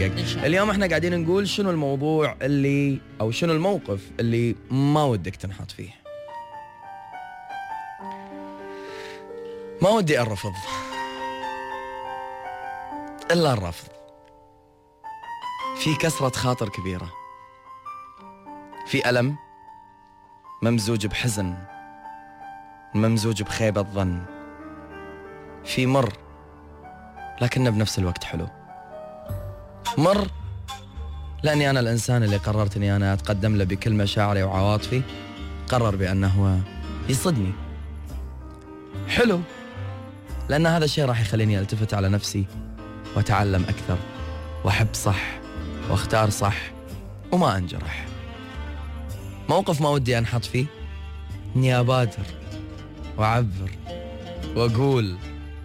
اليوم إحنا قاعدين نقول شنو الموضوع اللي أو شنو الموقف اللي ما ودك تنحط فيه. ما ودي الرفض إلا الرفض. في كسرة خاطر كبيرة. في ألم ممزوج بحزن ممزوج بخيبة ظن في مر لكنه بنفس الوقت حلو. مر. لأني أنا الإنسان اللي قررت إني أنا أتقدم له بكل مشاعري وعواطفي قرر بأنه هو يصدني. حلو. لأن هذا الشيء راح يخليني ألتفت على نفسي وأتعلم أكثر وأحب صح وأختار صح وما أنجرح. موقف ما ودي أنحط فيه إني أبادر وأعبر وأقول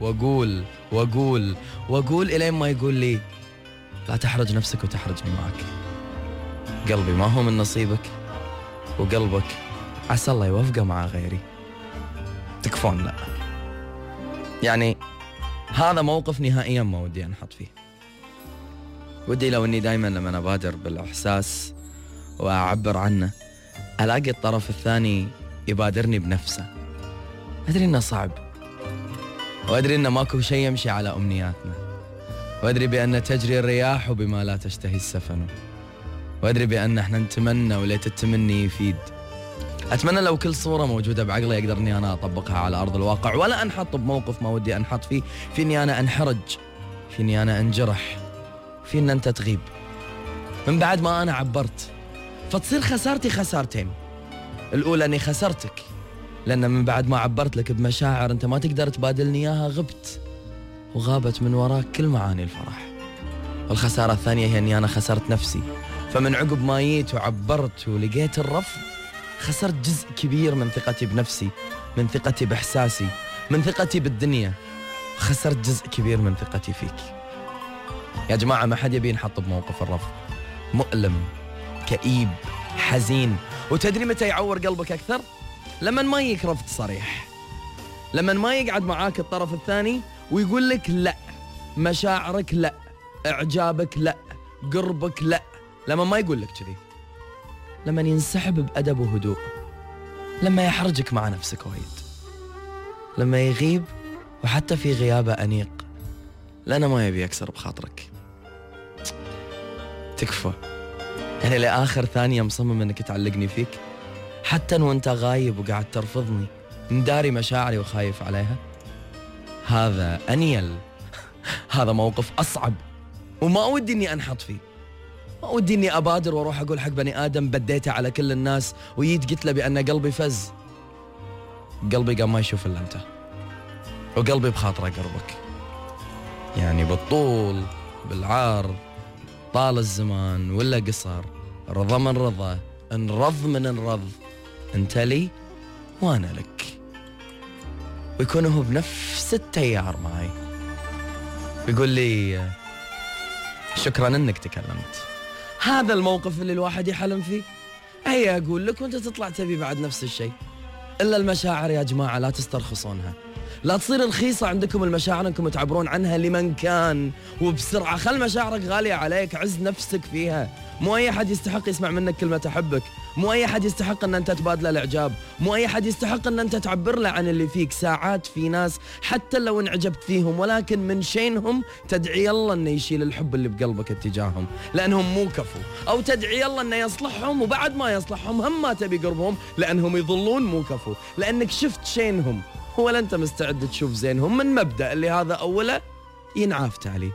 وأقول وأقول وأقول إلين ما يقول لي لا تحرج نفسك وتحرجني معك قلبي ما هو من نصيبك وقلبك عسى الله يوفقه مع غيري. تكفون لا. يعني هذا موقف نهائيا ما ودي أنحط فيه. ودي لو إني دائما لما ابادر بالإحساس وأعبر عنه ألاقي الطرف الثاني يبادرني بنفسه. أدري إنه صعب وأدري إنه ماكو شيء يمشي على أمنياتنا. وادري بأن تجري الرياح بما لا تشتهي السفن. وادري بأن إحنا نتمنى وليت التمني يفيد. أتمنى لو كل صورة موجودة بعقلي أقدر إني أنا أطبقها على أرض الواقع. ولا أنحط بموقف ما ودي أنحط فيه. في اني أنا أنحرج. في اني أنا أنجرح. في ان أنت تغيب. من بعد ما أنا عبرت. فتصير خسارتي خسارتين. الأولى أني خسرتك. لأن من بعد ما عبرت لك بمشاعر أنت ما تقدر تبادلني إياها غبت. وغابت من وراك كل معاني الفرح. والخسارة الثانية هي أني أنا خسرت نفسي. فمن عقب ما جيت وعبرت ولقيت الرفض خسرت جزء كبير من ثقتي بنفسي من ثقتي بإحساسي من ثقتي بالدنيا. خسرت جزء كبير من ثقتي فيك. يا جماعة ما حد يبي ينحط بموقف الرفض. مؤلم كئيب حزين. وتدري متى يعور قلبك أكثر؟ لما ما يجيك رفض صريح. لما ما يقعد معاك الطرف الثاني ويقول لك لا مشاعرك لا إعجابك لا قربك لا لما ما يقول لك كذي. لما ينسحب بأدب وهدوء لما يحرجك مع نفسك وايد. لما يغيب وحتى في غيابه أنيق لأنه ما يبي يكسر بخاطرك. تكفى. يعني لآخر ثانية مصمم إنك تعلقني فيك. حتى وأنت غايب وقاعد ترفضني مداري مشاعري وخايف عليها. هذا أنيل. هذا موقف أصعب. وما ودي اني أنحط فيه. ما ودي اني أبادر وأروح أقول حق بني آدم بديته على كل الناس وجيت قلت له بأن قلبي فز. قلبي قام ما يشوف إلا أنت. وقلبي بخاطره قربك. يعني بالطول بالعرض طال الزمان ولا قصر رضا من رضا انرض من انرض أنت لي وأنا لك. ويكون هو بنفس التيار معي ويقول لي شكرا إنك تكلمت. هذا الموقف اللي الواحد يحلم فيه. هيا أقول لك وأنت تطلع تبي بعد نفس الشيء. إلا المشاعر يا جماعة لا تسترخصونها. لا تصير رخيصة عندكم المشاعر أنكم تعبرون عنها لمن كان. وبسرعة خل مشاعرك غالية عليك عز نفسك فيها. مو أي أحد يستحق يسمع منك كلمة أحبك. مو أي احد يستحق إن أنت تبادله الإعجاب. مو أي احد يستحق إن أنت تعبر له عن اللي فيك. ساعات في ناس حتى لو انعجبت فيهم ولكن من شينهم تدعي الله إنه يشيل الحب اللي بقلبك اتجاههم. لأنهم مو كفو. أو تدعي الله إنه يصلحهم وبعد ما يصلحهم هم ما تبي قربهم لأنهم يظلون مو كفو. لأنك شفت شينهم. ولا أنت مستعد تشوف زينهم. من مبدأ اللي هذا أوله ينعافت عليه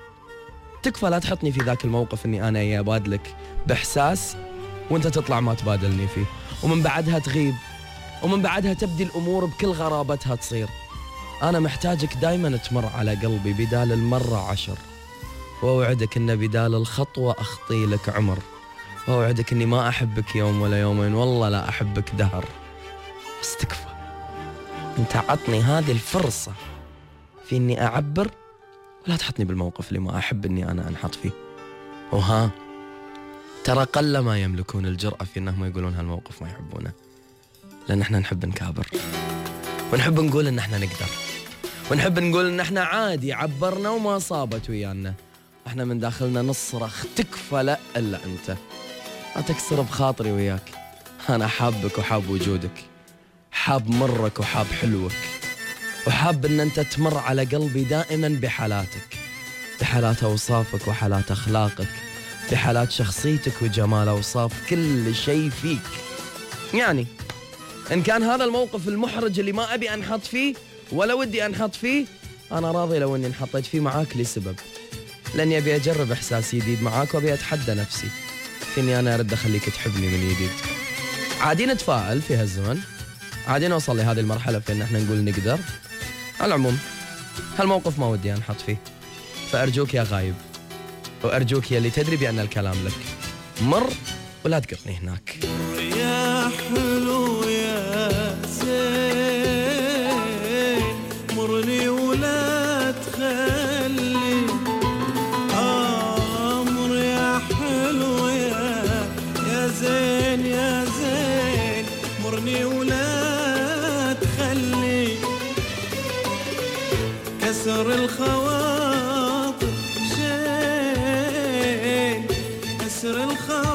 تكفى لا تحطني في ذاك الموقف إني أنا يا بادلك بإحساس وانت تطلع ما تبادلني فيه. ومن بعدها تغيب. ومن بعدها تبدي الأمور بكل غرابتها تصير. أنا محتاجك دايما تمر على قلبي بدال المرة عشر. وأوعدك إن بدال الخطوة أخطي لك عمر. وأوعدك إني ما أحبك يوم ولا يومين. والله لا أحبك دهر. بس تكفى أنت عطني هذه الفرصة في إني أعبر. ولا تحطني بالموقف اللي ما أحب إني أنا أنحط فيه. وها؟ ترى قل ما يملكون الجرأة في إنهم يقولون هالموقف ما يحبونه. لأن إحنا نحب نكابر. ونحب نقول إن إحنا نقدر. ونحب نقول إن إحنا عادي عبرنا وما صابت ويانا. إحنا من داخلنا نصرخ تكفى لا إلا أنت. لا تكسر بخاطري وياك. أنا حابك وحاب وجودك. حاب مرك وحاب حلوك. وحاب إن أنت تمر على قلبي دائما بحالاتك. بحالات أوصافك وحالات أخلاقك. بحالات شخصيتك وجمال اوصاف كل شيء فيك. يعني إن كان هذا الموقف المحرج اللي ما أبي أنحط فيه ولا ودي أنحط فيه أنا راضي لو إني انحطيت فيه معاك لسبب. لأني أبي أجرب إحساس جديد معاك وأبي أتحدى نفسي. في إني أنا ارد أخليك تحبني من جديد. عادي نتفائل في هالزمن. عادي نوصل لهذه المرحلة في ان إحنا نقول نقدر. على العموم هالموقف ما ودي أنحط فيه. فأرجوك يا غايب. وأرجوك يا اللي تدري بأن الكلام لك مر ولا تقطني هناك. يا حلو يا زين ولا تخلي. آمر يا حلو يا يا زين يا زين ولا تخلي. كسر الخواطر كسر الخواطر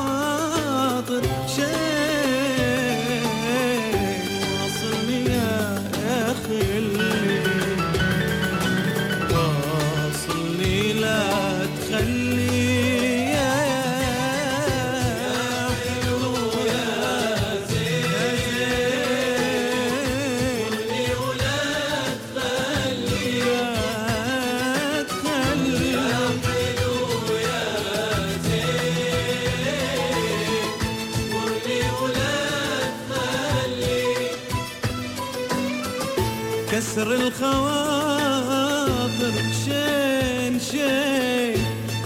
الخواطر شين شين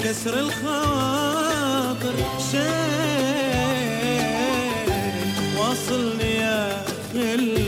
كسر الخواطر شين. واصلني يا خلي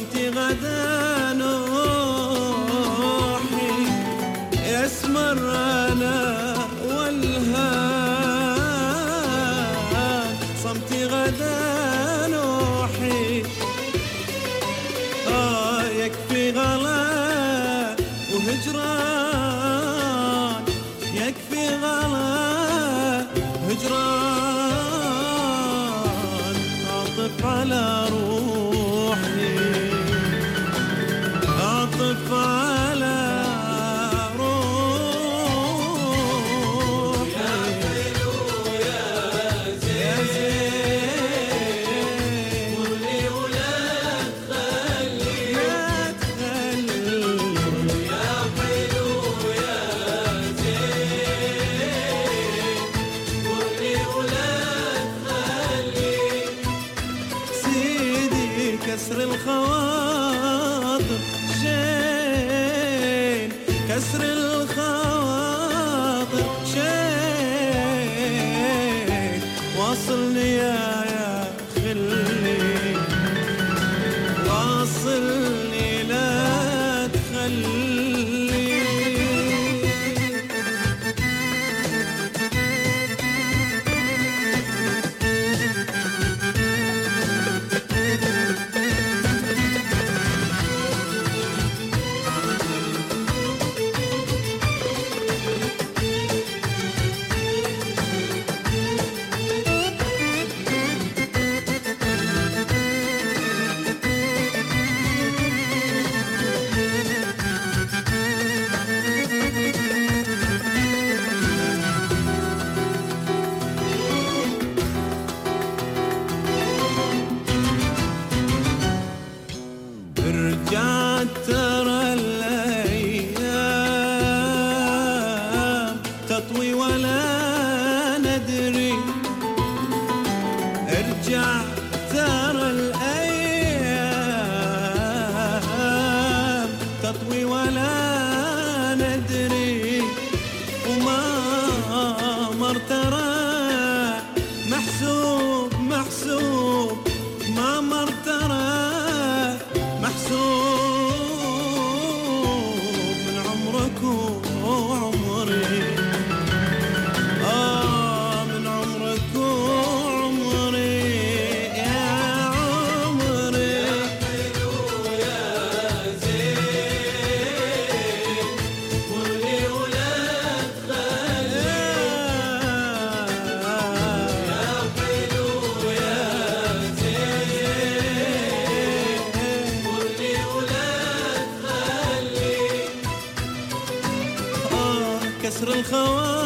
صمتي غدا. كسر الخواطر. شين واصلني يا Yeah. كسر الخواطر